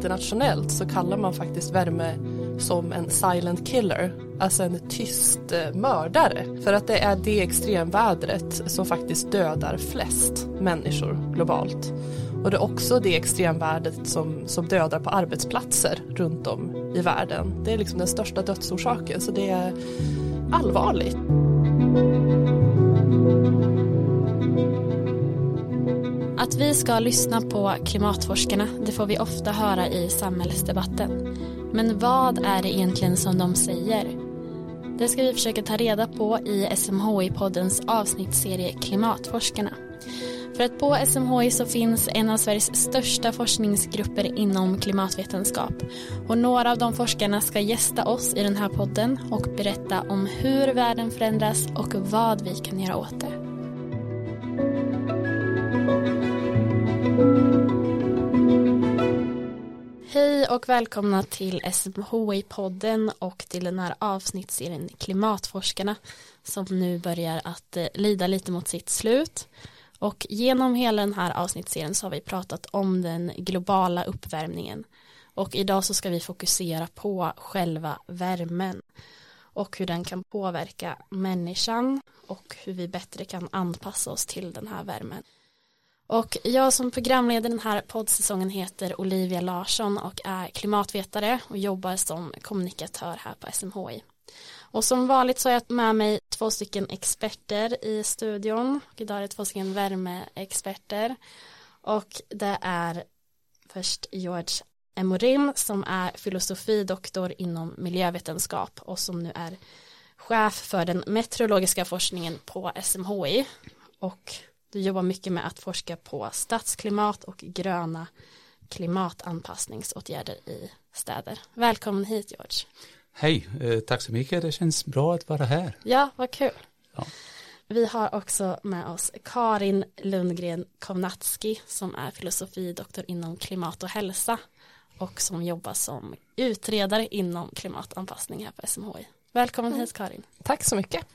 internationellt så kallar man faktiskt värme som en silent killer, alltså en tyst eh, mördare. För att det är det extremvädret som faktiskt dödar flest människor globalt. Och det är också det extremvädret som, som dödar på arbetsplatser runt om i världen. Det är liksom den största dödsorsaken, så det är allvarligt. Att vi ska lyssna på klimatforskarna, det får vi ofta höra i samhällsdebatten. Men vad är det egentligen som de säger? Det ska vi försöka ta reda på i SMHI-poddens avsnittsserie Klimatforskarna. För att på SMHI så finns en av Sveriges största forskningsgrupper inom klimatvetenskap. Och några av de forskarna ska gästa oss i den här podden och berätta om hur världen förändras och vad vi kan göra åt det. Hej och välkomna till SMHI-podden och till den här avsnittsserien Klimatforskarna som nu börjar att eh, lida lite mot sitt slut. Och genom hela den här avsnittsserien så har vi pratat om den globala uppvärmningen. Och idag så ska vi fokusera på själva värmen och hur den kan påverka människan och hur vi bättre kan anpassa oss till den här värmen. Och jag som programledare den här poddsäsongen heter Olivia Larsson och är klimatvetare och jobbar som kommunikatör här på SMHI. Och som vanligt så har jag med mig två stycken experter i studion. Och idag är det två stycken värmeexperter. Och det är först George Emorim som är filosofidoktor inom miljövetenskap och som nu är chef för den meteorologiska forskningen på SMHI. Och du jobbar mycket med att forska på stadsklimat och gröna klimatanpassningsåtgärder i städer. Välkommen hit George. Hej, eh, tack så mycket. Det känns bra att vara här. Ja, vad kul. Ja. Vi har också med oss Karin Lundgren Kovnatski som är filosofidoktor inom klimat och hälsa och som jobbar som utredare inom klimatanpassning här på SMHI. Välkommen mm. hit Karin. Tack så mycket.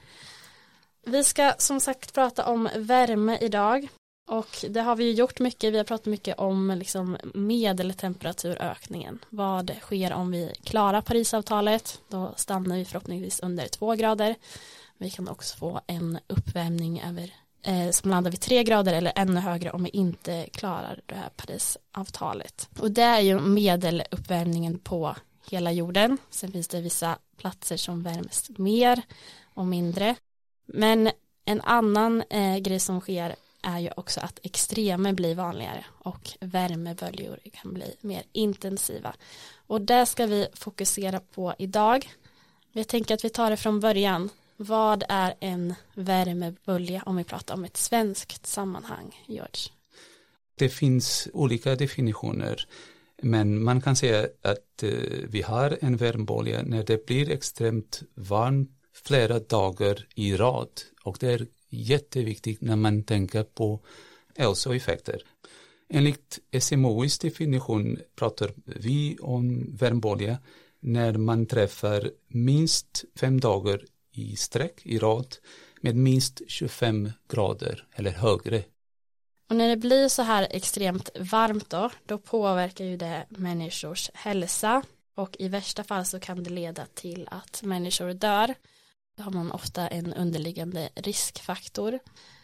Vi ska som sagt prata om värme idag och det har vi gjort mycket, vi har pratat mycket om liksom medeltemperaturökningen. Vad sker om vi klarar Parisavtalet? Då stannar vi förhoppningsvis under två grader. Vi kan också få en uppvärmning över, eh, som landar vid tre grader eller ännu högre om vi inte klarar det här Parisavtalet. Och det är ju medeluppvärmningen på hela jorden. Sen finns det vissa platser som värms mer och mindre. Men en annan eh, grej som sker är ju också att extremer blir vanligare och värmeböljor kan bli mer intensiva. Och det ska vi fokusera på idag. Jag tänker att vi tar det från början. Vad är en värmebölja om vi pratar om ett svenskt sammanhang, George? Det finns olika definitioner, men man kan säga att eh, vi har en värmebölja när det blir extremt varmt flera dagar i rad och det är jätteviktigt när man tänker på hälsoeffekter. Enligt SMOIs definition pratar vi om värmbolja när man träffar minst fem dagar i sträck i rad med minst 25 grader eller högre. Och när det blir så här extremt varmt då, då påverkar ju det människors hälsa och i värsta fall så kan det leda till att människor dör. Då har man ofta en underliggande riskfaktor.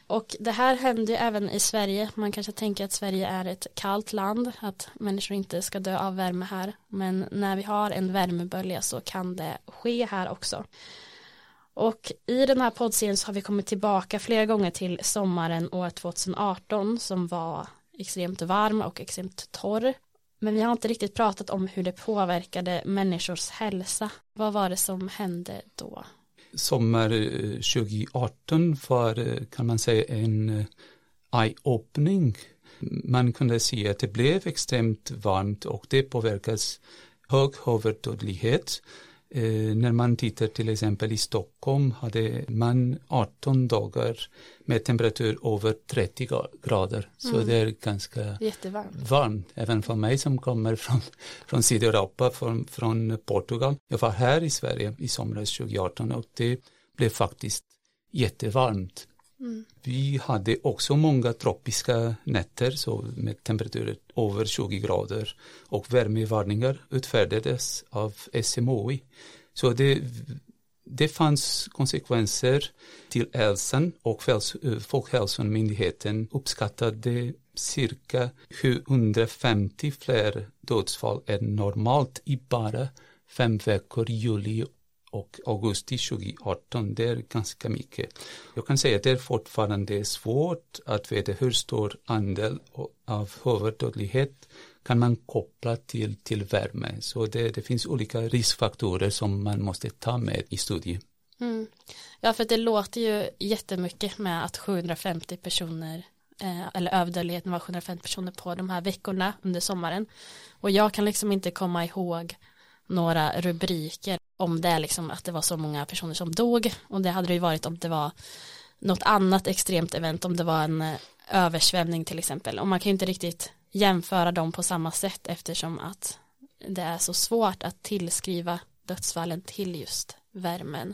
Och det här händer ju även i Sverige. Man kanske tänker att Sverige är ett kallt land, att människor inte ska dö av värme här. Men när vi har en värmebölja så kan det ske här också. Och i den här poddserien så har vi kommit tillbaka flera gånger till sommaren år 2018 som var extremt varm och extremt torr. Men vi har inte riktigt pratat om hur det påverkade människors hälsa. Vad var det som hände då? Sommar eh, 2018 var eh, kan man säga en eh, eye-opening. Man kunde se att det blev extremt varmt och det påverkas hög överdödlighet när man tittar till exempel i Stockholm hade man 18 dagar med temperatur över 30 grader. Så mm. det är ganska Jättevarmt. varmt, även för mig som kommer från, från Sydeuropa, från, från Portugal. Jag var här i Sverige i somras 2018 och det blev faktiskt jättevarmt. Mm. Vi hade också många tropiska nätter så med temperaturer över 20 grader och värmevarningar utfärdades av SMHI. Så det, det fanns konsekvenser till hälsan och Folkhälsomyndigheten uppskattade cirka 750 fler dödsfall än normalt i bara fem veckor juli och augusti 2018. Det är ganska mycket. Jag kan säga att det är fortfarande svårt att veta hur stor andel av överdödlighet kan man koppla till, till värme. Så det, det finns olika riskfaktorer som man måste ta med i studien. Mm. Ja, för det låter ju jättemycket med att 750 personer eh, eller överdödligheten var 750 personer på de här veckorna under sommaren. Och jag kan liksom inte komma ihåg några rubriker om det liksom att det var så många personer som dog. Och det hade det ju varit om det var något annat extremt event om det var en eh, översvämning till exempel. Och man kan ju inte riktigt jämföra dem på samma sätt eftersom att det är så svårt att tillskriva dödsfallen till just värmen.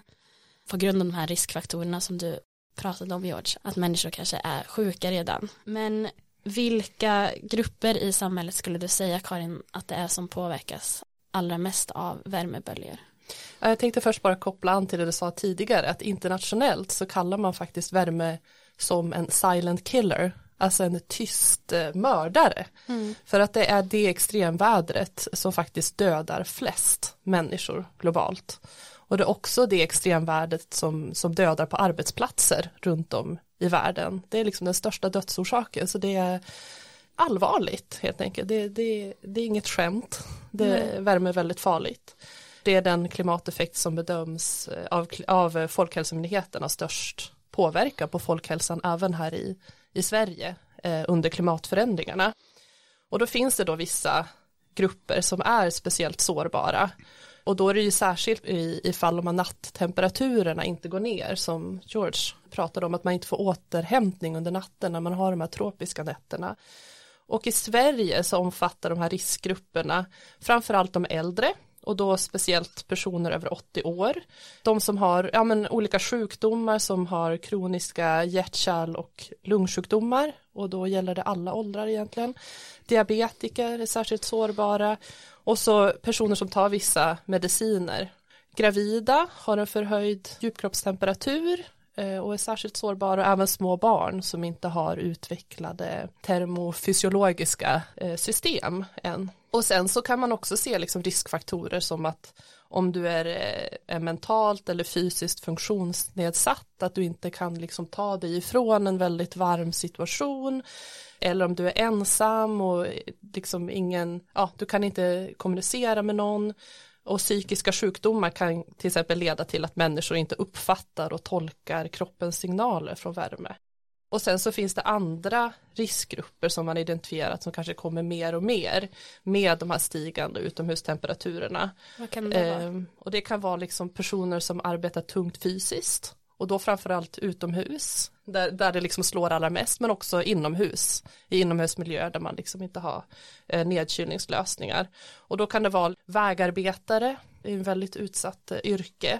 På grund av de här riskfaktorerna som du pratade om George att människor kanske är sjuka redan. Men vilka grupper i samhället skulle du säga Karin att det är som påverkas allra mest av värmeböljor? Jag tänkte först bara koppla an till det du sa tidigare att internationellt så kallar man faktiskt värme som en silent killer alltså en tyst eh, mördare. Mm. För att det är det extremvädret som faktiskt dödar flest människor globalt. Och det är också det extremvädret som, som dödar på arbetsplatser runt om i världen. Det är liksom den största dödsorsaken så det är allvarligt helt enkelt. Det, det, det är inget skämt. Det mm. värmer väldigt farligt. Det är den klimateffekt som bedöms eh, av, av eh, Folkhälsomyndigheten har störst påverkan på folkhälsan även här i, i Sverige eh, under klimatförändringarna. Och då finns det då vissa grupper som är speciellt sårbara. Och då är det ju särskilt i, i fall om natttemperaturerna inte går ner som George pratade om att man inte får återhämtning under natten när man har de här tropiska nätterna. Och i Sverige så omfattar de här riskgrupperna framförallt de äldre och då speciellt personer över 80 år. De som har ja, men, olika sjukdomar som har kroniska hjärt-kärl och lungsjukdomar och då gäller det alla åldrar egentligen. Diabetiker är särskilt sårbara och så personer som tar vissa mediciner. Gravida har en förhöjd djupkroppstemperatur eh, och är särskilt sårbara, och även små barn som inte har utvecklade termofysiologiska eh, system än. Och sen så kan man också se liksom riskfaktorer som att om du är, eh, är mentalt eller fysiskt funktionsnedsatt, att du inte kan liksom ta dig ifrån en väldigt varm situation, eller om du är ensam och eh, liksom ingen, ja, du kan inte kommunicera med någon, och psykiska sjukdomar kan till exempel leda till att människor inte uppfattar och tolkar kroppens signaler från värme. Och sen så finns det andra riskgrupper som man identifierat som kanske kommer mer och mer med de här stigande utomhustemperaturerna. Vad kan det vara? Eh, och det kan vara liksom personer som arbetar tungt fysiskt och då framförallt utomhus där, där det liksom slår allra mest men också inomhus i inomhusmiljöer där man liksom inte har eh, nedkylningslösningar och då kan det vara vägarbetare är en väldigt utsatt eh, yrke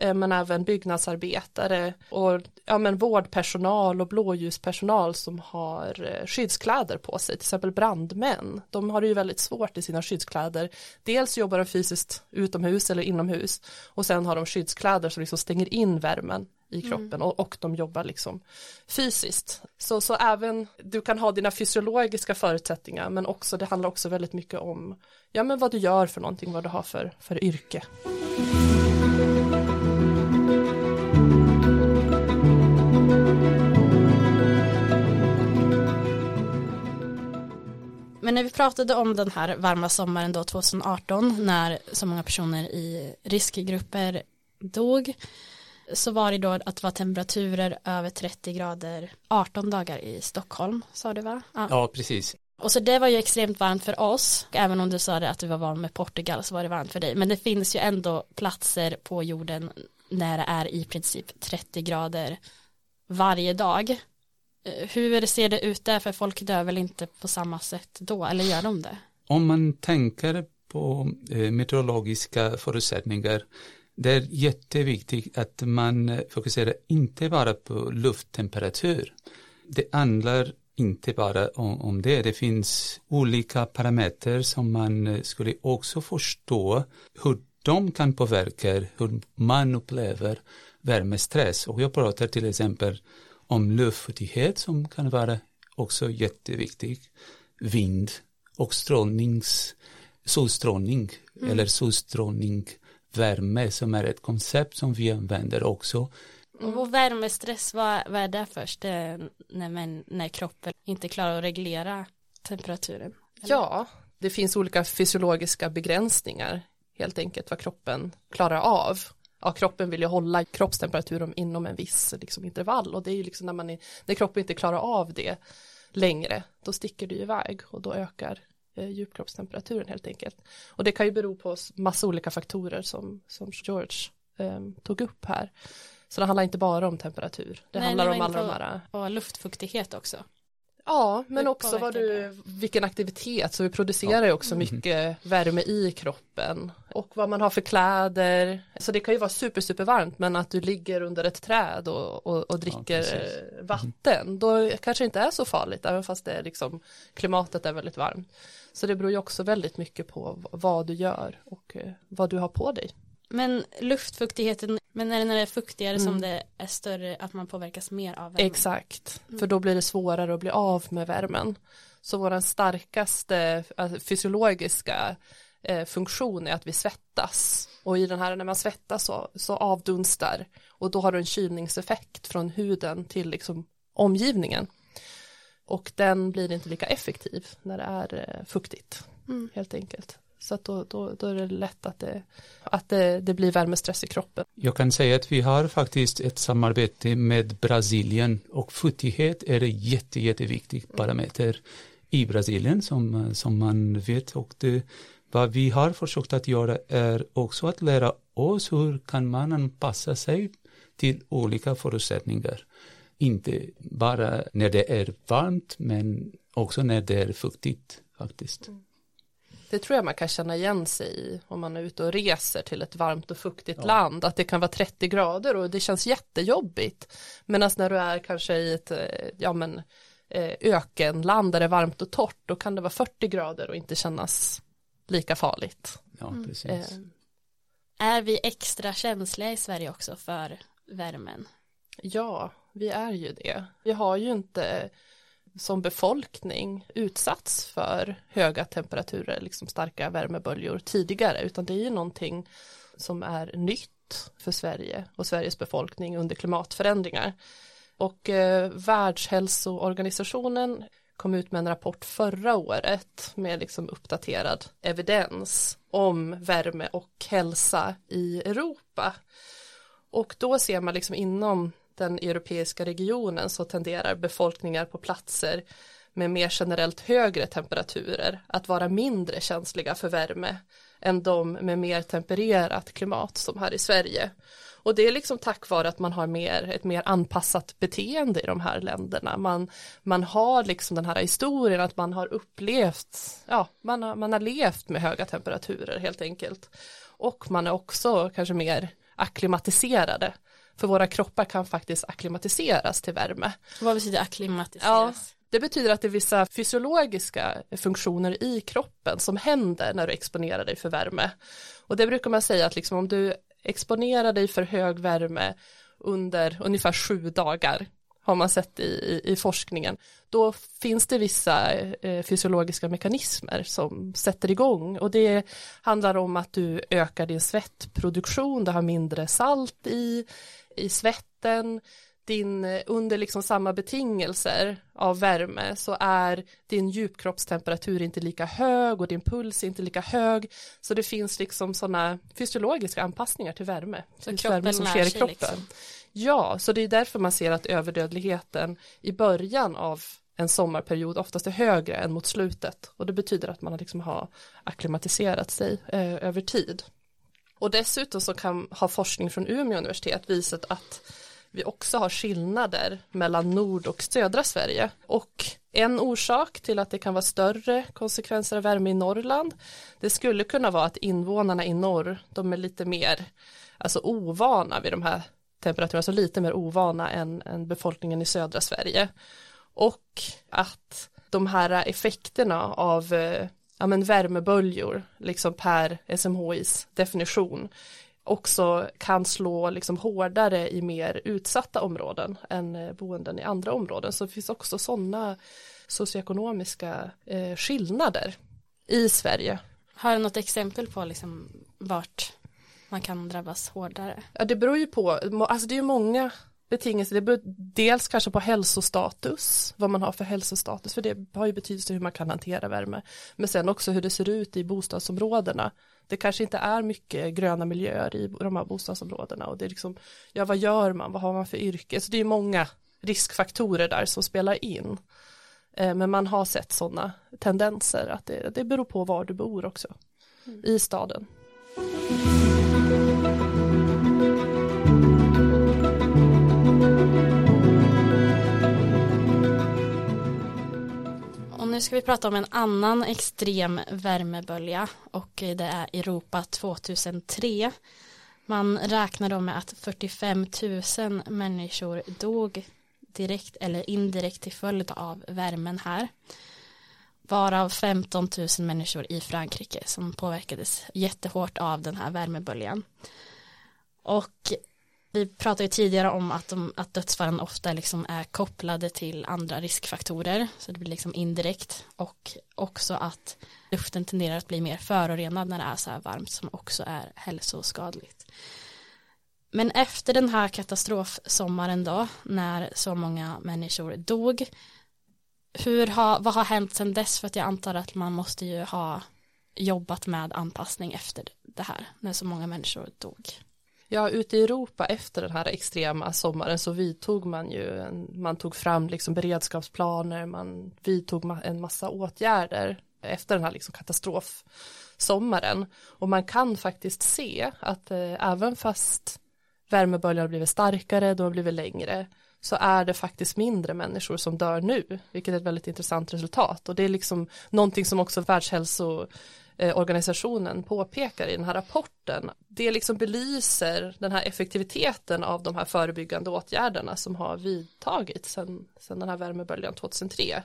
men även byggnadsarbetare och ja, men vårdpersonal och blåljuspersonal som har eh, skyddskläder på sig, till exempel brandmän. De har det ju väldigt svårt i sina skyddskläder. Dels jobbar de fysiskt utomhus eller inomhus och sen har de skyddskläder som liksom stänger in värmen i mm. kroppen mm. och, och de jobbar liksom fysiskt. Så, så även du kan ha dina fysiologiska förutsättningar men också det handlar också väldigt mycket om ja men vad du gör för någonting, vad du har för, för yrke. Men när vi pratade om den här varma sommaren då 2018 när så många personer i riskgrupper dog så var det då att det var temperaturer över 30 grader 18 dagar i Stockholm sa du va? Ja, ja precis. Och så det var ju extremt varmt för oss, även om du sa det att du var van med Portugal så var det varmt för dig. Men det finns ju ändå platser på jorden när det är i princip 30 grader varje dag. Eh, hur ser det ut där? För folk dör väl inte på samma sätt då, eller gör de det? Om man tänker på eh, meteorologiska förutsättningar Det är jätteviktigt att man eh, fokuserar inte bara på lufttemperatur. Det handlar inte bara om, om det, det finns olika parametrar som man skulle också förstå hur de kan påverka hur man upplever värmestress. Och jag pratar till exempel om luftfuktighet som kan vara också jätteviktig, vind och strålnings, solstrålning mm. eller solstrålning, värme som är ett koncept som vi använder också. Och värmestress, vad, vad är det först? Det när, man, när kroppen inte klarar att reglera temperaturen? Eller? Ja, det finns olika fysiologiska begränsningar helt enkelt vad kroppen klarar av. Ja, kroppen vill ju hålla kroppstemperaturen inom en viss liksom, intervall och det är ju liksom när, man är, när kroppen inte klarar av det längre, då sticker det iväg och då ökar eh, djupkroppstemperaturen helt enkelt. Och det kan ju bero på massa olika faktorer som, som George eh, tog upp här. Så det handlar inte bara om temperatur, det Nej, handlar om alla de här. Och luftfuktighet också. Ja, men också vad du, vilken aktivitet, så vi producerar ju också mm. mycket värme i kroppen och vad man har för kläder. Så det kan ju vara super, super varmt men att du ligger under ett träd och, och, och dricker ja, vatten, då kanske det inte är så farligt även fast det är liksom klimatet är väldigt varmt. Så det beror ju också väldigt mycket på vad du gör och eh, vad du har på dig. Men luftfuktigheten, men är det när det är fuktigare mm. som det är större att man påverkas mer av värmen? Exakt, mm. för då blir det svårare att bli av med värmen. Så vår starkaste alltså, fysiologiska eh, funktion är att vi svettas och i den här när man svettas så, så avdunstar och då har du en kylningseffekt från huden till liksom omgivningen och den blir inte lika effektiv när det är eh, fuktigt mm. helt enkelt. Så att då, då, då är det lätt att, det, att det, det blir värmestress i kroppen. Jag kan säga att vi har faktiskt ett samarbete med Brasilien och fuktighet är en jätte, jätteviktig parameter i Brasilien som, som man vet och det, vad vi har försökt att göra är också att lära oss hur kan man anpassa sig till olika förutsättningar. Inte bara när det är varmt men också när det är fuktigt faktiskt. Mm. Det tror jag man kan känna igen sig i om man är ute och reser till ett varmt och fuktigt ja. land, att det kan vara 30 grader och det känns jättejobbigt. Medan när du är kanske i ett, eh, ja men, eh, ökenland där det är varmt och torrt, då kan det vara 40 grader och inte kännas lika farligt. Ja, mm. precis. Eh. Är vi extra känsliga i Sverige också för värmen? Ja, vi är ju det. Vi har ju inte som befolkning utsatts för höga temperaturer, liksom starka värmeböljor tidigare, utan det är ju någonting som är nytt för Sverige och Sveriges befolkning under klimatförändringar. Och eh, Världshälsoorganisationen kom ut med en rapport förra året med liksom uppdaterad evidens om värme och hälsa i Europa. Och då ser man liksom inom den europeiska regionen så tenderar befolkningar på platser med mer generellt högre temperaturer att vara mindre känsliga för värme än de med mer tempererat klimat som här i Sverige. Och det är liksom tack vare att man har mer, ett mer anpassat beteende i de här länderna. Man, man har liksom den här historien att man har upplevt, ja, man har, man har levt med höga temperaturer helt enkelt. Och man är också kanske mer akklimatiserade för våra kroppar kan faktiskt akklimatiseras till värme. Vad betyder akklimatiseras? Ja, det betyder att det är vissa fysiologiska funktioner i kroppen som händer när du exponerar dig för värme. Och det brukar man säga att liksom om du exponerar dig för hög värme under ungefär sju dagar har man sett i, i, i forskningen, då finns det vissa eh, fysiologiska mekanismer som sätter igång och det handlar om att du ökar din svettproduktion, du har mindre salt i, i svetten, din, under liksom samma betingelser av värme så är din djupkroppstemperatur inte lika hög och din puls inte lika hög. Så det finns liksom sådana fysiologiska anpassningar till värme. Så värme som sker i kroppen. Liksom. Ja, så det är därför man ser att överdödligheten i början av en sommarperiod oftast är högre än mot slutet och det betyder att man liksom har akklimatiserat sig eh, över tid. Och dessutom så kan, ha forskning från Umeå universitet visat att vi också har skillnader mellan nord och södra Sverige och en orsak till att det kan vara större konsekvenser av värme i Norrland det skulle kunna vara att invånarna i norr de är lite mer alltså ovana vid de här temperaturerna, alltså lite mer ovana än, än befolkningen i södra Sverige. Och att de här effekterna av eh, ja, men värmeböljor, liksom per SMHIs definition, också kan slå liksom hårdare i mer utsatta områden än eh, boenden i andra områden. Så det finns också sådana socioekonomiska eh, skillnader i Sverige. Har du något exempel på liksom vart man kan drabbas hårdare? Ja, det beror ju på, alltså det är ju många betingelser, det beror dels kanske på hälsostatus, vad man har för hälsostatus, för det har ju betydelse hur man kan hantera värme, men sen också hur det ser ut i bostadsområdena. Det kanske inte är mycket gröna miljöer i de här bostadsområdena och det är liksom, ja vad gör man, vad har man för yrke, så det är många riskfaktorer där som spelar in. Eh, men man har sett sådana tendenser att det, det beror på var du bor också mm. i staden. Nu ska vi prata om en annan extrem värmebölja och det är Europa 2003. Man räknar då med att 45 000 människor dog direkt eller indirekt till följd av värmen här. Varav 15 000 människor i Frankrike som påverkades jättehårt av den här värmeböljan. Och vi pratade ju tidigare om att, de, att dödsfallen ofta liksom är kopplade till andra riskfaktorer så det blir liksom indirekt och också att luften tenderar att bli mer förorenad när det är så här varmt som också är hälsoskadligt. Men efter den här katastrofsommaren då, när så många människor dog, hur har, vad har hänt sedan dess? För att jag antar att man måste ju ha jobbat med anpassning efter det här, när så många människor dog. Ja, ute i Europa efter den här extrema sommaren så vidtog man ju, en, man tog fram liksom beredskapsplaner, man vidtog en massa åtgärder efter den här liksom katastrofsommaren. Och man kan faktiskt se att eh, även fast värmeböljan har blivit starkare, de har blivit längre, så är det faktiskt mindre människor som dör nu, vilket är ett väldigt intressant resultat. Och det är liksom någonting som också världshälso Eh, organisationen påpekar i den här rapporten. Det liksom belyser den här effektiviteten av de här förebyggande åtgärderna som har vidtagits sedan den här värmeböljan 2003.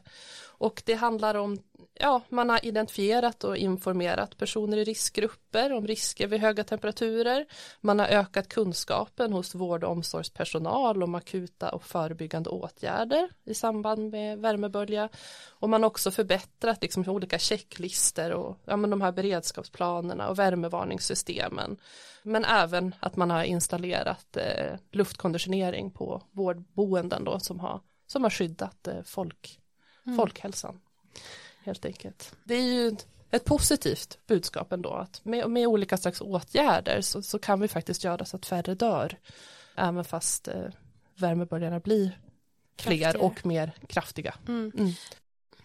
Och det handlar om, ja, man har identifierat och informerat personer i riskgrupper om risker vid höga temperaturer. Man har ökat kunskapen hos vård och omsorgspersonal om akuta och förebyggande åtgärder i samband med värmebölja. Och man har också förbättrat liksom olika checklister och ja, men de här beredskapsplanerna och värmevarningssystemen. Men även att man har installerat eh, luftkonditionering på vårdboenden då som har, som har skyddat eh, folk mm. folkhälsan. Helt enkelt. Det är ju ett positivt budskap ändå att med, med olika slags åtgärder så, så, kan vi faktiskt göra så att färre dör. Även fast eh, värmeböljarna blir fler och mer kraftiga. Mm. Mm.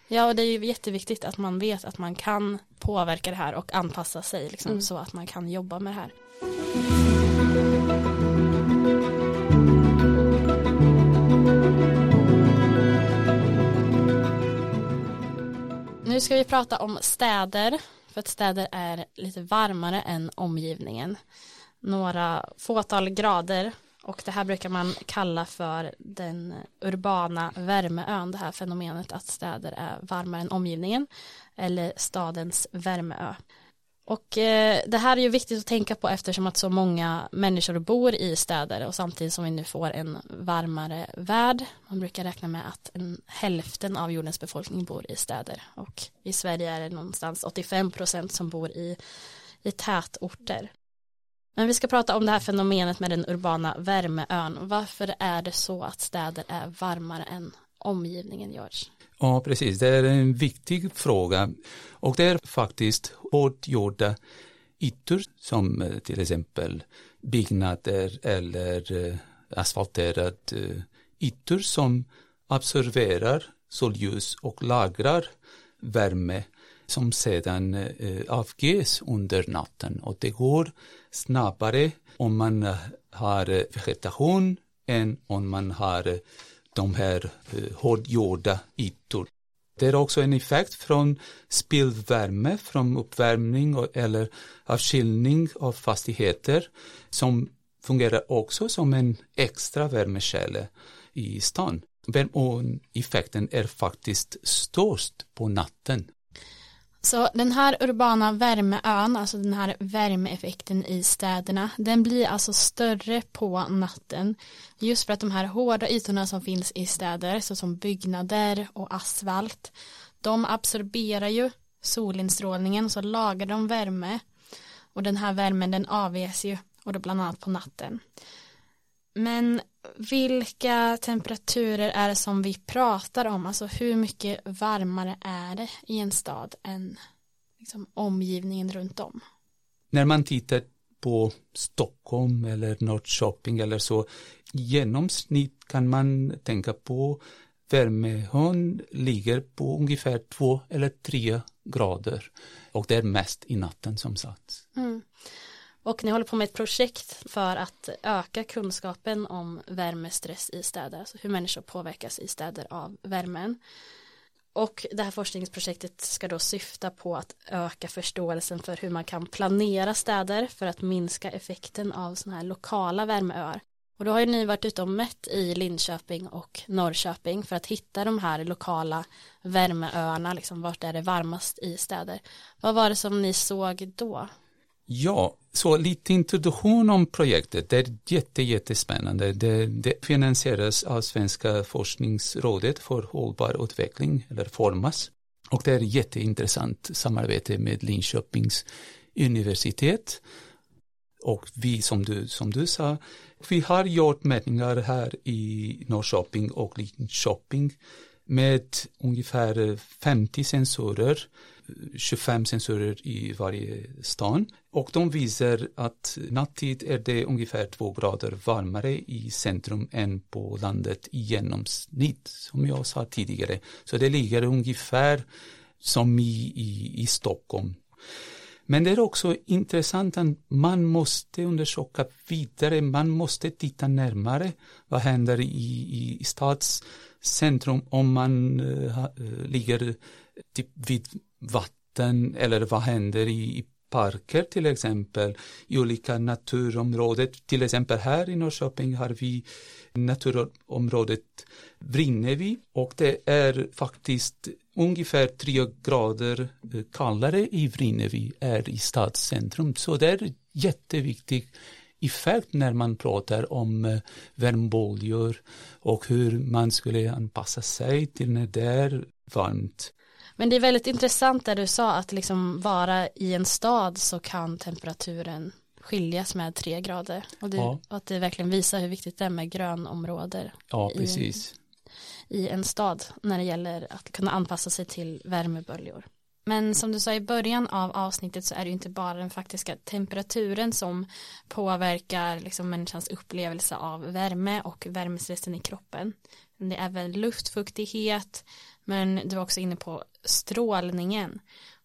Ja, och det är ju jätteviktigt att man vet att man kan påverka det här och anpassa sig liksom, mm. så att man kan jobba med det här. Nu ska vi prata om städer, för att städer är lite varmare än omgivningen. Några fåtal grader och det här brukar man kalla för den urbana värmeön, det här fenomenet att städer är varmare än omgivningen eller stadens värmeö. Och eh, det här är ju viktigt att tänka på eftersom att så många människor bor i städer och samtidigt som vi nu får en varmare värld. Man brukar räkna med att en hälften av jordens befolkning bor i städer och i Sverige är det någonstans 85 procent som bor i, i tätorter. Men vi ska prata om det här fenomenet med den urbana värmeön. Varför är det så att städer är varmare än omgivningen, görs? Ja, precis. Det är en viktig fråga och det är faktiskt hårdgjorda ytor som eh, till exempel byggnader eller eh, asfalterade eh, ytor som absorberar solljus och lagrar värme som sedan eh, avges under natten och det går snabbare om man har vegetation än om man har de här eh, hårdgjorda ytor. Det är också en effekt från spillvärme från uppvärmning eller avkylning av fastigheter som fungerar också som en extra värmekälla i stan. Värmeeffekten är faktiskt störst på natten. Så den här urbana värmeön, alltså den här värmeeffekten i städerna, den blir alltså större på natten. Just för att de här hårda ytorna som finns i städer, såsom byggnader och asfalt, de absorberar ju solinstrålningen, så lagar de värme. Och den här värmen den avges ju, och då bland annat på natten. Men vilka temperaturer är det som vi pratar om? Alltså hur mycket varmare är det i en stad än liksom, omgivningen runt om? När man tittar på Stockholm eller Norrköping eller så genomsnitt kan man tänka på värmehön ligger på ungefär två eller tre grader och det är mest i natten som sagt. Mm. Och ni håller på med ett projekt för att öka kunskapen om värmestress i städer, alltså hur människor påverkas i städer av värmen. Och det här forskningsprojektet ska då syfta på att öka förståelsen för hur man kan planera städer för att minska effekten av sådana här lokala värmeöar. Och då har ju ni varit ute och mätt i Linköping och Norrköping för att hitta de här lokala värmeöarna, liksom vart är det varmast i städer. Vad var det som ni såg då? Ja, så lite introduktion om projektet. Det är jätte, jättespännande. Det, det finansieras av Svenska forskningsrådet för hållbar utveckling, eller Formas. Och det är jätteintressant samarbete med Linköpings universitet. Och vi, som du, som du sa, vi har gjort mätningar här i Norrköping och Linköping med ungefär 50 sensorer 25 sensorer i varje stan och de visar att nattid är det ungefär två grader varmare i centrum än på landet i genomsnitt som jag sa tidigare. Så det ligger ungefär som i, i, i Stockholm. Men det är också intressant att man måste undersöka vidare, man måste titta närmare vad händer i, i, i stadscentrum om man uh, ligger typ vid vatten eller vad händer i parker till exempel, i olika naturområden. Till exempel här i Norrköping har vi naturområdet Vrinnevi och det är faktiskt ungefär tre grader eh, kallare i Vrinnevi är i stadscentrum. Så det är jätteviktigt effekt när man pratar om eh, värmeböljor och hur man skulle anpassa sig till när det är varmt. Men det är väldigt intressant där du sa att liksom vara i en stad så kan temperaturen skiljas med tre grader och, det, ja. och att det verkligen visar hur viktigt det är med grönområden ja, precis. I, i en stad när det gäller att kunna anpassa sig till värmeböljor. Men som du sa i början av avsnittet så är det ju inte bara den faktiska temperaturen som påverkar liksom människans upplevelse av värme och värmestressen i kroppen. Det är även luftfuktighet, men du var också inne på strålningen.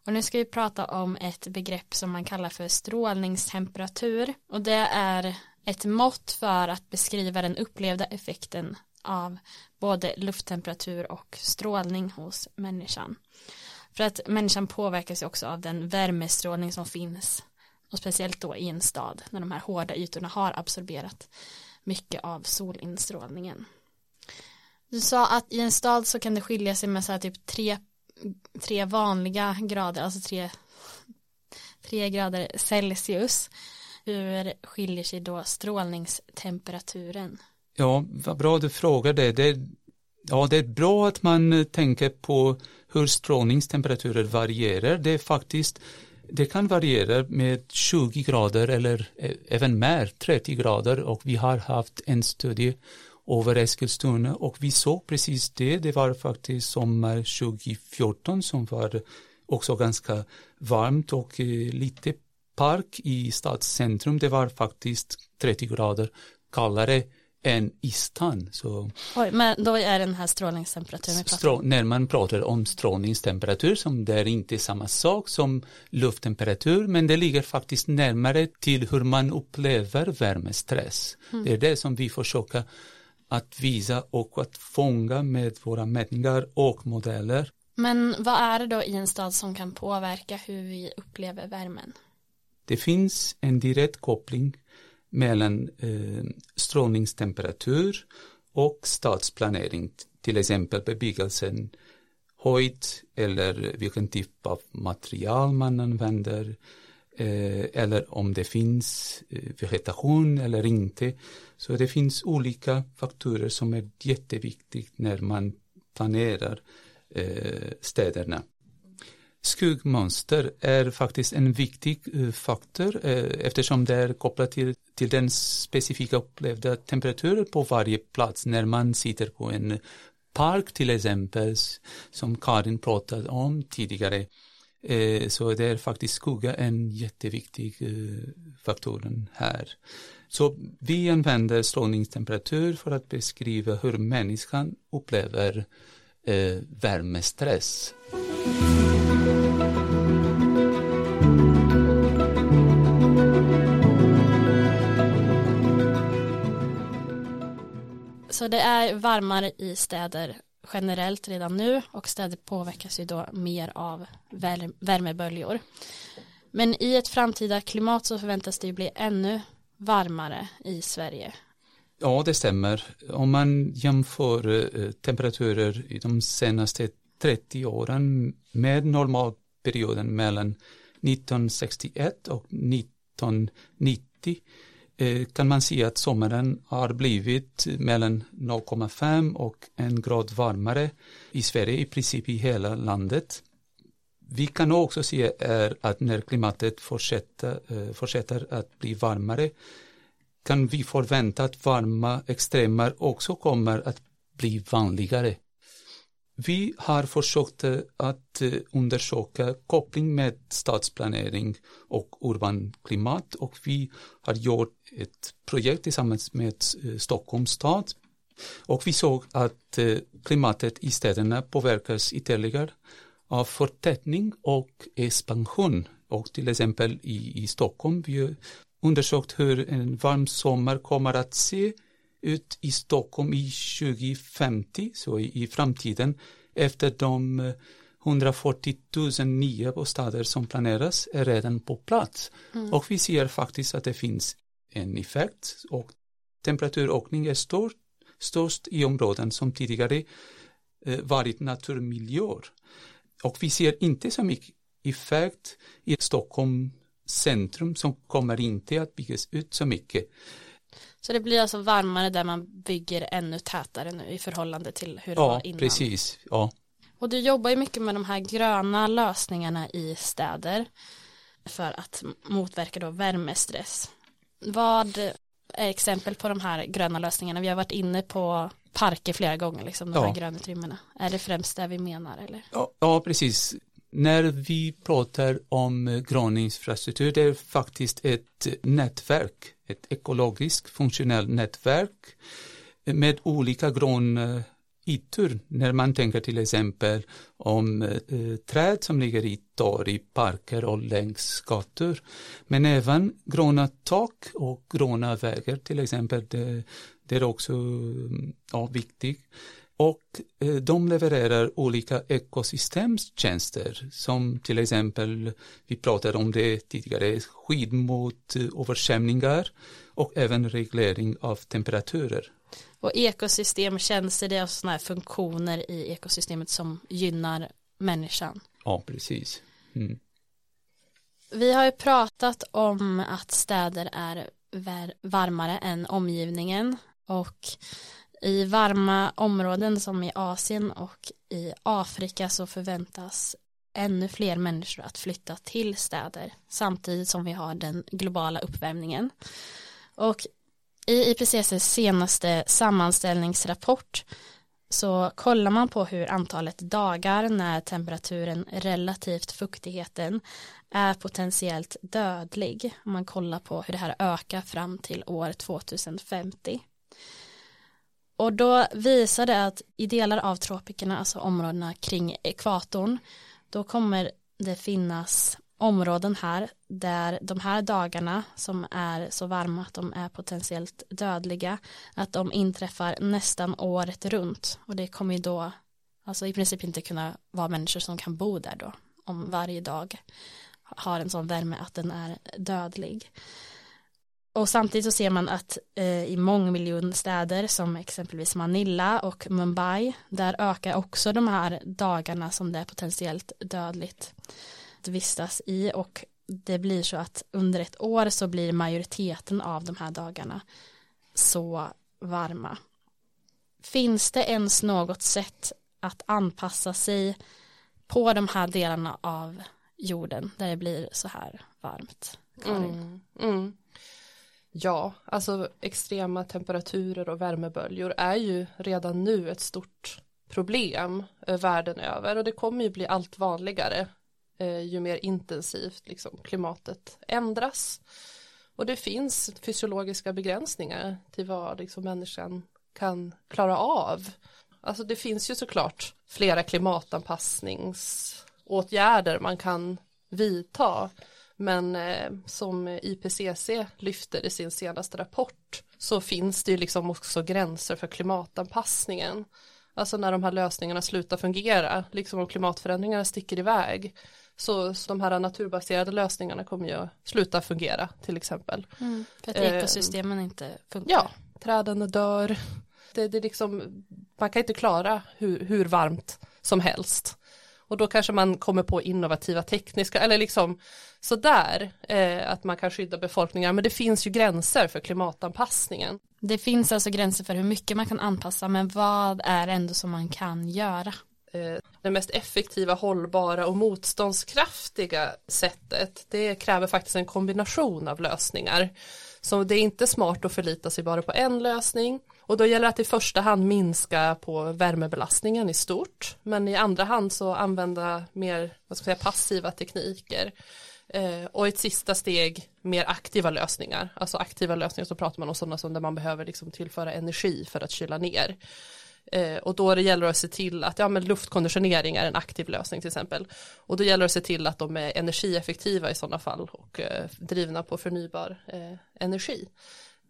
Och nu ska vi prata om ett begrepp som man kallar för strålningstemperatur. Och det är ett mått för att beskriva den upplevda effekten av både lufttemperatur och strålning hos människan. För att människan påverkas också av den värmestrålning som finns och speciellt då i en stad när de här hårda ytorna har absorberat mycket av solinstrålningen. Du sa att i en stad så kan det skilja sig med så här typ tre, tre vanliga grader, alltså tre, tre grader Celsius. Hur skiljer sig då strålningstemperaturen? Ja, vad bra du frågar det. det. Ja, det är bra att man eh, tänker på hur strålningstemperaturer varierar. Det är faktiskt det kan variera med 20 grader eller eh, även mer, 30 grader och vi har haft en studie över Eskilstuna och vi såg precis det. Det var faktiskt sommar 2014 som var också ganska varmt och eh, lite park i stadscentrum. Det var faktiskt 30 grader kallare än i stan. Så Oj, men då är den här strålningstemperaturen Strå, När man pratar om strålningstemperatur som det är inte samma sak som lufttemperatur men det ligger faktiskt närmare till hur man upplever värmestress. Mm. Det är det som vi försöker att visa och att fånga med våra mätningar och modeller. Men vad är det då i en stad som kan påverka hur vi upplever värmen? Det finns en direkt koppling mellan eh, strålningstemperatur och stadsplanering, till exempel bebyggelsen, höjd eller vilken typ av material man använder Eh, eller om det finns eh, vegetation eller inte. Så det finns olika faktorer som är jätteviktigt när man planerar eh, städerna. Skuggmönster är faktiskt en viktig faktor eftersom det är kopplat till, till den specifika upplevda temperaturen på varje plats när man sitter på en park till exempel som Karin pratade om tidigare. Eh, så det är faktiskt skugga en jätteviktig eh, faktor här. Så vi använder strålningstemperatur för att beskriva hur människan upplever eh, värmestress. Så det är varmare i städer generellt redan nu och städer påverkas ju då mer av värmeböljor. Men i ett framtida klimat så förväntas det ju bli ännu varmare i Sverige. Ja, det stämmer. Om man jämför eh, temperaturer i de senaste 30 åren med normalperioden mellan 1961 och 1990 Eh, kan man se att sommaren har blivit mellan 0,5 och en grad varmare i Sverige, i princip i hela landet. Vi kan också se är att när klimatet fortsätter, eh, fortsätter att bli varmare kan vi förvänta att varma extremer också kommer att bli vanligare. Vi har försökt eh, att eh, undersöka koppling med stadsplanering och urban klimat och vi har gjort ett projekt tillsammans med eh, Stockholms stad. Och vi såg att klimatet i städerna påverkas ytterligare av förtätning och expansion. Och till exempel i, i Stockholm vi undersökt hur en varm sommar kommer att se ut i Stockholm i 2050, så i, i framtiden, efter de 140 000 nya bostäder som planeras är redan på plats. Mm. Och vi ser faktiskt att det finns en effekt och temperaturökning är stor, störst i områden som tidigare eh, varit naturmiljöer. Och vi ser inte så mycket effekt i Stockholm centrum som kommer inte att byggas ut så mycket. Så det blir alltså varmare där man bygger ännu tätare nu i förhållande till hur det ja, var innan. Precis, ja, Och du jobbar ju mycket med de här gröna lösningarna i städer för att motverka då värmestress. Vad är exempel på de här gröna lösningarna? Vi har varit inne på parker flera gånger, liksom, de ja. här grönutrymmena. Är det främst det vi menar? Eller? Ja, ja, precis. När vi pratar om grön infrastruktur, det är faktiskt ett nätverk, ett ekologiskt funktionellt nätverk med olika gröna ytor. När man tänker till exempel om eh, träd som ligger i torg, parker och längs gator. Men även gröna tak och gröna vägar till exempel, det, det är också ja, viktigt. Och eh, de levererar olika ekosystemstjänster som till exempel, vi pratade om det tidigare, skydd mot eh, översvämningar och även reglering av temperaturer. Och ekosystemtjänster, det är sådana här funktioner i ekosystemet som gynnar människan. Ja, precis. Mm. Vi har ju pratat om att städer är varmare än omgivningen och i varma områden som i Asien och i Afrika så förväntas ännu fler människor att flytta till städer samtidigt som vi har den globala uppvärmningen. Och i IPCCs senaste sammanställningsrapport så kollar man på hur antalet dagar när temperaturen relativt fuktigheten är potentiellt dödlig. Man kollar på hur det här ökar fram till år 2050. Och då visar det att i delar av tropikerna, alltså områdena kring ekvatorn, då kommer det finnas områden här där de här dagarna som är så varma att de är potentiellt dödliga att de inträffar nästan året runt. Och det kommer ju då alltså i princip inte kunna vara människor som kan bo där då om varje dag har en sån värme att den är dödlig. Och samtidigt så ser man att eh, i mångmiljonstäder som exempelvis Manila och Mumbai där ökar också de här dagarna som det är potentiellt dödligt att vistas i och det blir så att under ett år så blir majoriteten av de här dagarna så varma. Finns det ens något sätt att anpassa sig på de här delarna av jorden där det blir så här varmt? Mm, mm. Ja, alltså extrema temperaturer och värmeböljor är ju redan nu ett stort problem eh, världen över och det kommer ju bli allt vanligare eh, ju mer intensivt liksom, klimatet ändras. Och det finns fysiologiska begränsningar till vad liksom, människan kan klara av. Alltså det finns ju såklart flera klimatanpassningsåtgärder man kan vidta. Men eh, som IPCC lyfter i sin senaste rapport så finns det ju liksom också gränser för klimatanpassningen. Alltså när de här lösningarna slutar fungera, liksom om klimatförändringarna sticker iväg. Så, så de här naturbaserade lösningarna kommer ju sluta fungera till exempel. Mm, för att ekosystemen eh, inte funkar. Ja, träden dör. Det, det liksom, man kan inte klara hur, hur varmt som helst. Och då kanske man kommer på innovativa tekniska, eller liksom sådär, eh, att man kan skydda befolkningar, men det finns ju gränser för klimatanpassningen. Det finns alltså gränser för hur mycket man kan anpassa, men vad är ändå som man kan göra? Eh, det mest effektiva, hållbara och motståndskraftiga sättet, det kräver faktiskt en kombination av lösningar. Så det är inte smart att förlita sig bara på en lösning och då gäller det att i första hand minska på värmebelastningen i stort men i andra hand så använda mer vad ska jag säga, passiva tekniker eh, och ett sista steg mer aktiva lösningar alltså aktiva lösningar så pratar man om sådana som där man behöver liksom tillföra energi för att kyla ner Eh, och då det gäller att se till att ja, men luftkonditionering är en aktiv lösning till exempel. Och då gäller det att se till att de är energieffektiva i sådana fall och eh, drivna på förnybar eh, energi.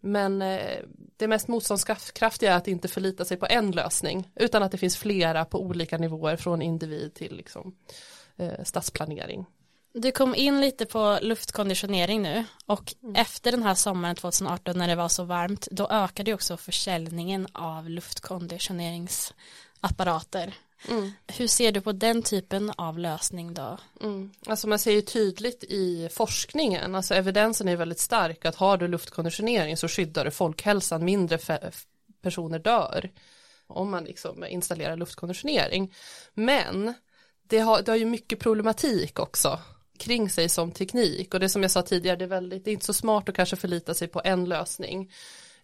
Men eh, det mest motståndskraftiga är att inte förlita sig på en lösning utan att det finns flera på olika nivåer från individ till liksom, eh, stadsplanering. Du kom in lite på luftkonditionering nu och mm. efter den här sommaren 2018 när det var så varmt då ökade också försäljningen av luftkonditioneringsapparater. Mm. Hur ser du på den typen av lösning då? Mm. Alltså man ser ju tydligt i forskningen, alltså evidensen är väldigt stark att har du luftkonditionering så skyddar du folkhälsan, mindre personer dör om man liksom installerar luftkonditionering. Men det har, det har ju mycket problematik också kring sig som teknik och det som jag sa tidigare det är, väldigt, det är inte så smart att kanske förlita sig på en lösning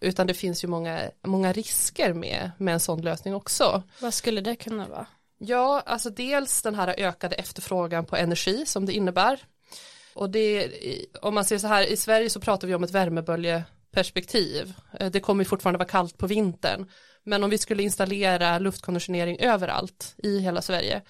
utan det finns ju många, många risker med, med en sån lösning också. Vad skulle det kunna vara? Ja, alltså dels den här ökade efterfrågan på energi som det innebär och det, om man ser så här, i Sverige så pratar vi om ett värmeböljeperspektiv. Eh, det kommer fortfarande vara kallt på vintern. Men om vi skulle installera luftkonditionering överallt i hela Sverige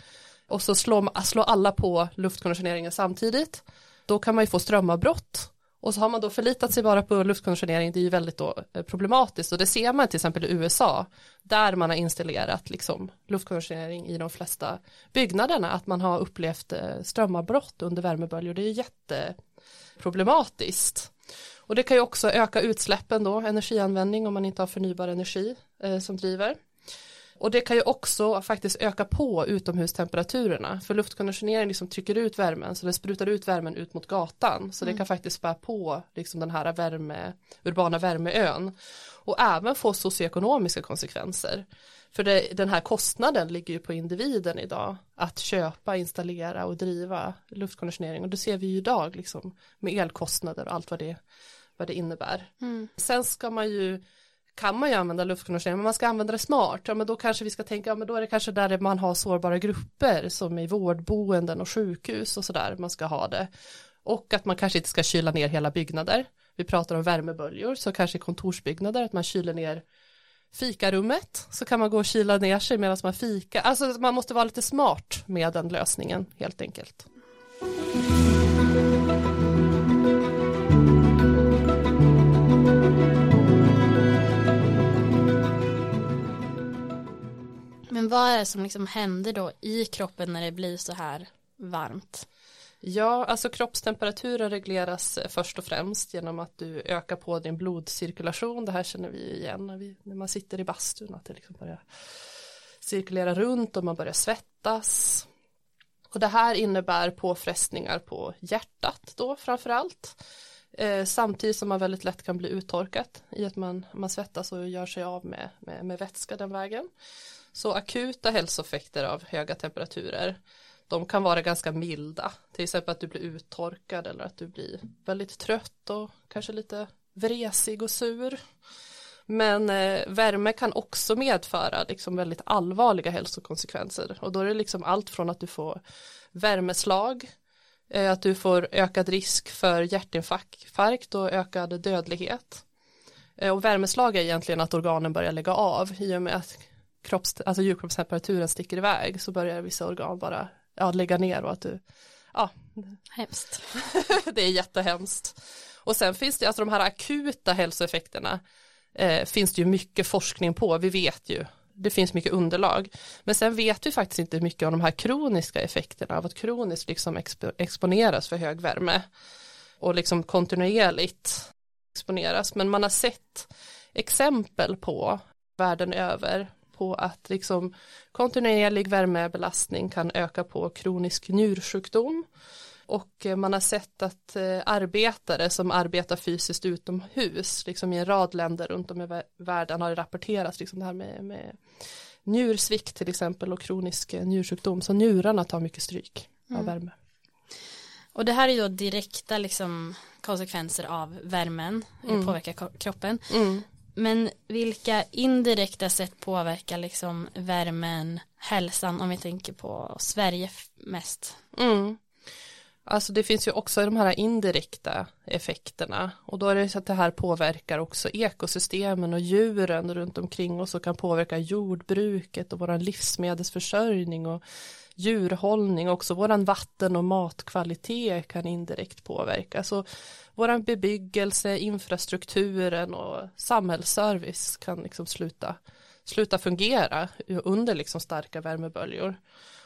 och så slår, slår alla på luftkonditioneringen samtidigt då kan man ju få strömavbrott och så har man då förlitat sig bara på luftkonditionering det är ju väldigt då eh, problematiskt. Och det ser man till exempel i USA där man har installerat liksom luftkonditionering i de flesta byggnaderna att man har upplevt eh, strömavbrott under värmeböljor. Det är jätteproblematiskt. Och det kan ju också öka utsläppen då energianvändning om man inte har förnybar energi eh, som driver och det kan ju också faktiskt öka på utomhustemperaturerna för luftkonditionering liksom trycker ut värmen så det sprutar ut värmen ut mot gatan så mm. det kan faktiskt spä på liksom den här värme, urbana värmeön och även få socioekonomiska konsekvenser. För det, den här kostnaden ligger ju på individen idag att köpa, installera och driva luftkonditionering och det ser vi ju idag liksom med elkostnader och allt vad det, vad det innebär. Mm. Sen ska man ju kan man ju använda luftkonditionering men man ska använda det smart. Ja men då kanske vi ska tänka, ja men då är det kanske där man har sårbara grupper som i vårdboenden och sjukhus och sådär man ska ha det. Och att man kanske inte ska kyla ner hela byggnader. Vi pratar om värmeböljor så kanske i kontorsbyggnader att man kyler ner fikarummet så kan man gå och kyla ner sig medan man fika. Alltså man måste vara lite smart med den lösningen helt enkelt. Men vad är det som liksom händer då i kroppen när det blir så här varmt? Ja, alltså kroppstemperaturen regleras eh, först och främst genom att du ökar på din blodcirkulation. Det här känner vi igen när, vi, när man sitter i bastun, att det liksom börjar cirkulera runt och man börjar svettas. Och det här innebär påfrestningar på hjärtat då framför allt. Eh, samtidigt som man väldigt lätt kan bli uttorkat i att man, man svettas och gör sig av med, med, med vätska den vägen. Så akuta hälsoeffekter av höga temperaturer de kan vara ganska milda. Till exempel att du blir uttorkad eller att du blir väldigt trött och kanske lite vresig och sur. Men eh, värme kan också medföra liksom väldigt allvarliga hälsokonsekvenser och då är det liksom allt från att du får värmeslag, att du får ökad risk för hjärtinfarkt och ökad dödlighet. Eh, och värmeslag är egentligen att organen börjar lägga av i och med att kropps, alltså djurkroppstemperaturen sticker iväg så börjar vissa organ bara ja, lägga ner och att du, ja. Hemskt. det är jättehemskt. Och sen finns det, alltså de här akuta hälsoeffekterna eh, finns det ju mycket forskning på, vi vet ju, det finns mycket underlag. Men sen vet vi faktiskt inte mycket om de här kroniska effekterna av att kroniskt liksom expo exponeras för hög värme och liksom kontinuerligt exponeras. Men man har sett exempel på världen över på att liksom kontinuerlig värmebelastning kan öka på kronisk njursjukdom och eh, man har sett att eh, arbetare som arbetar fysiskt utomhus, liksom i en rad länder runt om i världen har det rapporterats liksom det här med, med njursvikt till exempel och kronisk eh, njursjukdom, så njurarna tar mycket stryk mm. av värme. Och det här är ju då direkta liksom konsekvenser av värmen, mm. påverkar kroppen. Mm. Men vilka indirekta sätt påverkar liksom värmen, hälsan om vi tänker på Sverige mest? Mm. Alltså det finns ju också de här indirekta effekterna och då är det så att det här påverkar också ekosystemen och djuren runt omkring oss och kan påverka jordbruket och våran livsmedelsförsörjning och djurhållning, också våran vatten och matkvalitet kan indirekt påverkas. Så våran bebyggelse, infrastrukturen och samhällsservice kan liksom sluta, sluta fungera under liksom starka värmeböljor.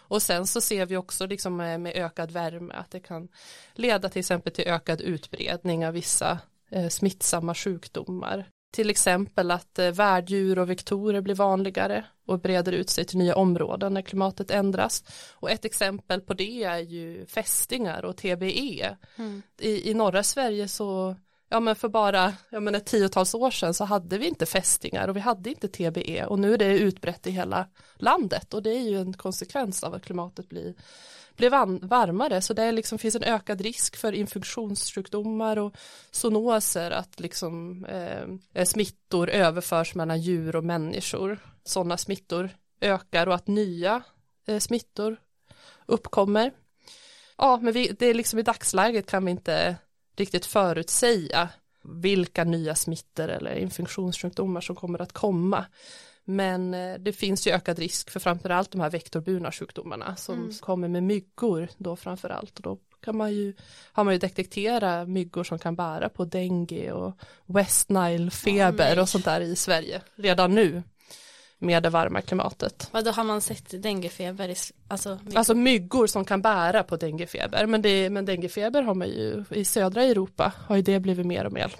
Och sen så ser vi också liksom med, med ökad värme att det kan leda till exempel till ökad utbredning av vissa eh, smittsamma sjukdomar. Till exempel att eh, värddjur och vektorer blir vanligare och breder ut sig till nya områden när klimatet ändras. Och ett exempel på det är ju fästingar och TBE. Mm. I, I norra Sverige så ja men för bara ja men ett tiotals år sedan så hade vi inte fästingar och vi hade inte TBE och nu är det utbrett i hela landet och det är ju en konsekvens av att klimatet blir, blir varmare. Så det liksom finns en ökad risk för infektionssjukdomar och zoonoser att liksom eh, smittor överförs mellan djur och människor. Sådana smittor ökar och att nya eh, smittor uppkommer. Ja men vi, det är liksom i dagsläget kan vi inte riktigt förutsäga vilka nya smittor eller infektionssjukdomar som kommer att komma. Men eh, det finns ju ökad risk för framförallt de här vektorburna sjukdomarna som mm. kommer med myggor då framförallt och då kan man ju, har man ju detektera myggor som kan bära på dengue och West Nile feber oh, och sånt där i Sverige redan nu med det varma klimatet. Vad då har man sett denguefeber? Alltså, myggor. alltså myggor som kan bära på denguefeber men, det, men denguefeber har man ju i södra Europa har ju det blivit mer och mer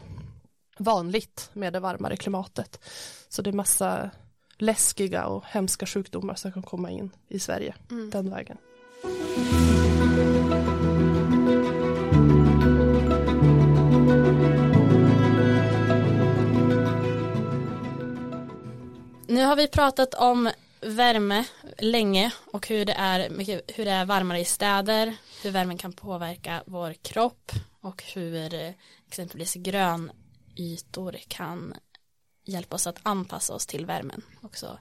vanligt med det varmare klimatet. Så det är massa läskiga och hemska sjukdomar som kan komma in i Sverige mm. den vägen. Nu har vi pratat om värme länge och hur det är, hur det är varmare i städer, hur värmen kan påverka vår kropp och hur eh, exempelvis grönytor kan hjälpa oss att anpassa oss till värmen. Också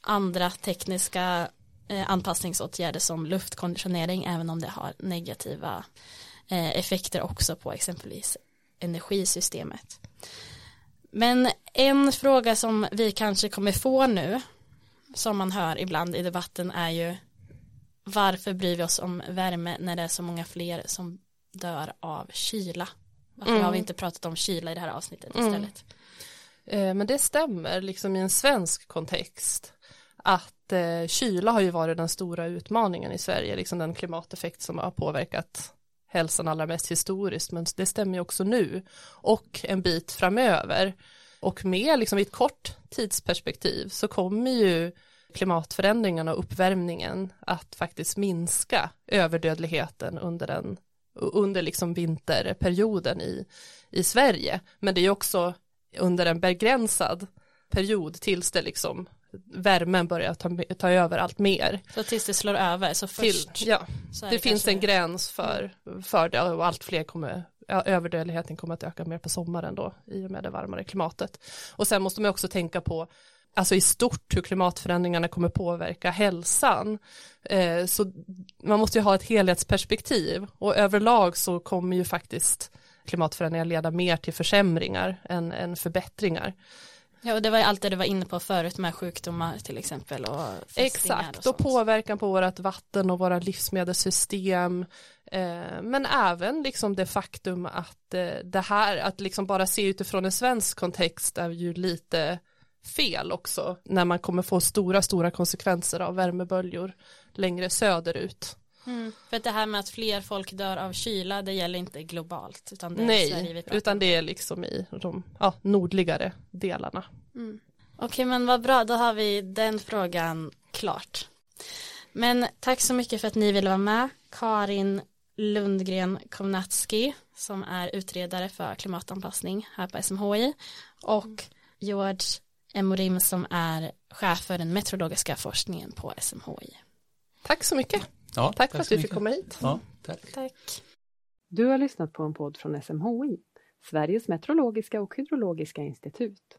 andra tekniska eh, anpassningsåtgärder som luftkonditionering även om det har negativa eh, effekter också på exempelvis energisystemet. Men en fråga som vi kanske kommer få nu som man hör ibland i debatten är ju varför bryr vi oss om värme när det är så många fler som dör av kyla? Varför mm. har vi inte pratat om kyla i det här avsnittet mm. istället? Mm. men det stämmer liksom i en svensk kontext att att eh, kyla har ju varit den stora utmaningen i Sverige, liksom den klimateffekt som har påverkat hälsan allra mest historiskt, men det stämmer ju också nu och en bit framöver. Och med liksom i ett kort tidsperspektiv så kommer ju klimatförändringarna och uppvärmningen att faktiskt minska överdödligheten under den under liksom vinterperioden i, i Sverige. Men det är också under en begränsad period tills det liksom värmen börjar ta, ta över allt mer. Så tills det slår över, så först Till, ja, det, det finns en gräns för, för det och allt fler kommer, överdödligheten kommer att öka mer på sommaren då i och med det varmare klimatet. Och sen måste man också tänka på alltså i stort hur klimatförändringarna kommer påverka hälsan. Eh, så man måste ju ha ett helhetsperspektiv och överlag så kommer ju faktiskt klimatförändringar leda mer till försämringar än, än förbättringar. Ja, och det var ju allt det du var inne på förut med sjukdomar till exempel. Och Exakt, och, och påverkan på vårt vatten och våra livsmedelssystem. Eh, men även liksom det faktum att eh, det här, att liksom bara se utifrån en svensk kontext är ju lite fel också när man kommer få stora, stora konsekvenser av värmeböljor längre söderut. Mm. För att det här med att fler folk dör av kyla det gäller inte globalt utan det är Nej, Sverige vi pratar utan det är liksom i de ja, nordligare delarna. Mm. Okej okay, men vad bra, då har vi den frågan klart. Men tack så mycket för att ni ville vara med. Karin Lundgren Komnatski som är utredare för klimatanpassning här på SMHI och George Emorim som är chef för den meteorologiska forskningen på SMHI. Tack så mycket. Ja, tack, tack för att du fick komma hit. Ja, tack. tack. Du har lyssnat på en podd från SMHI, Sveriges meteorologiska och hydrologiska institut.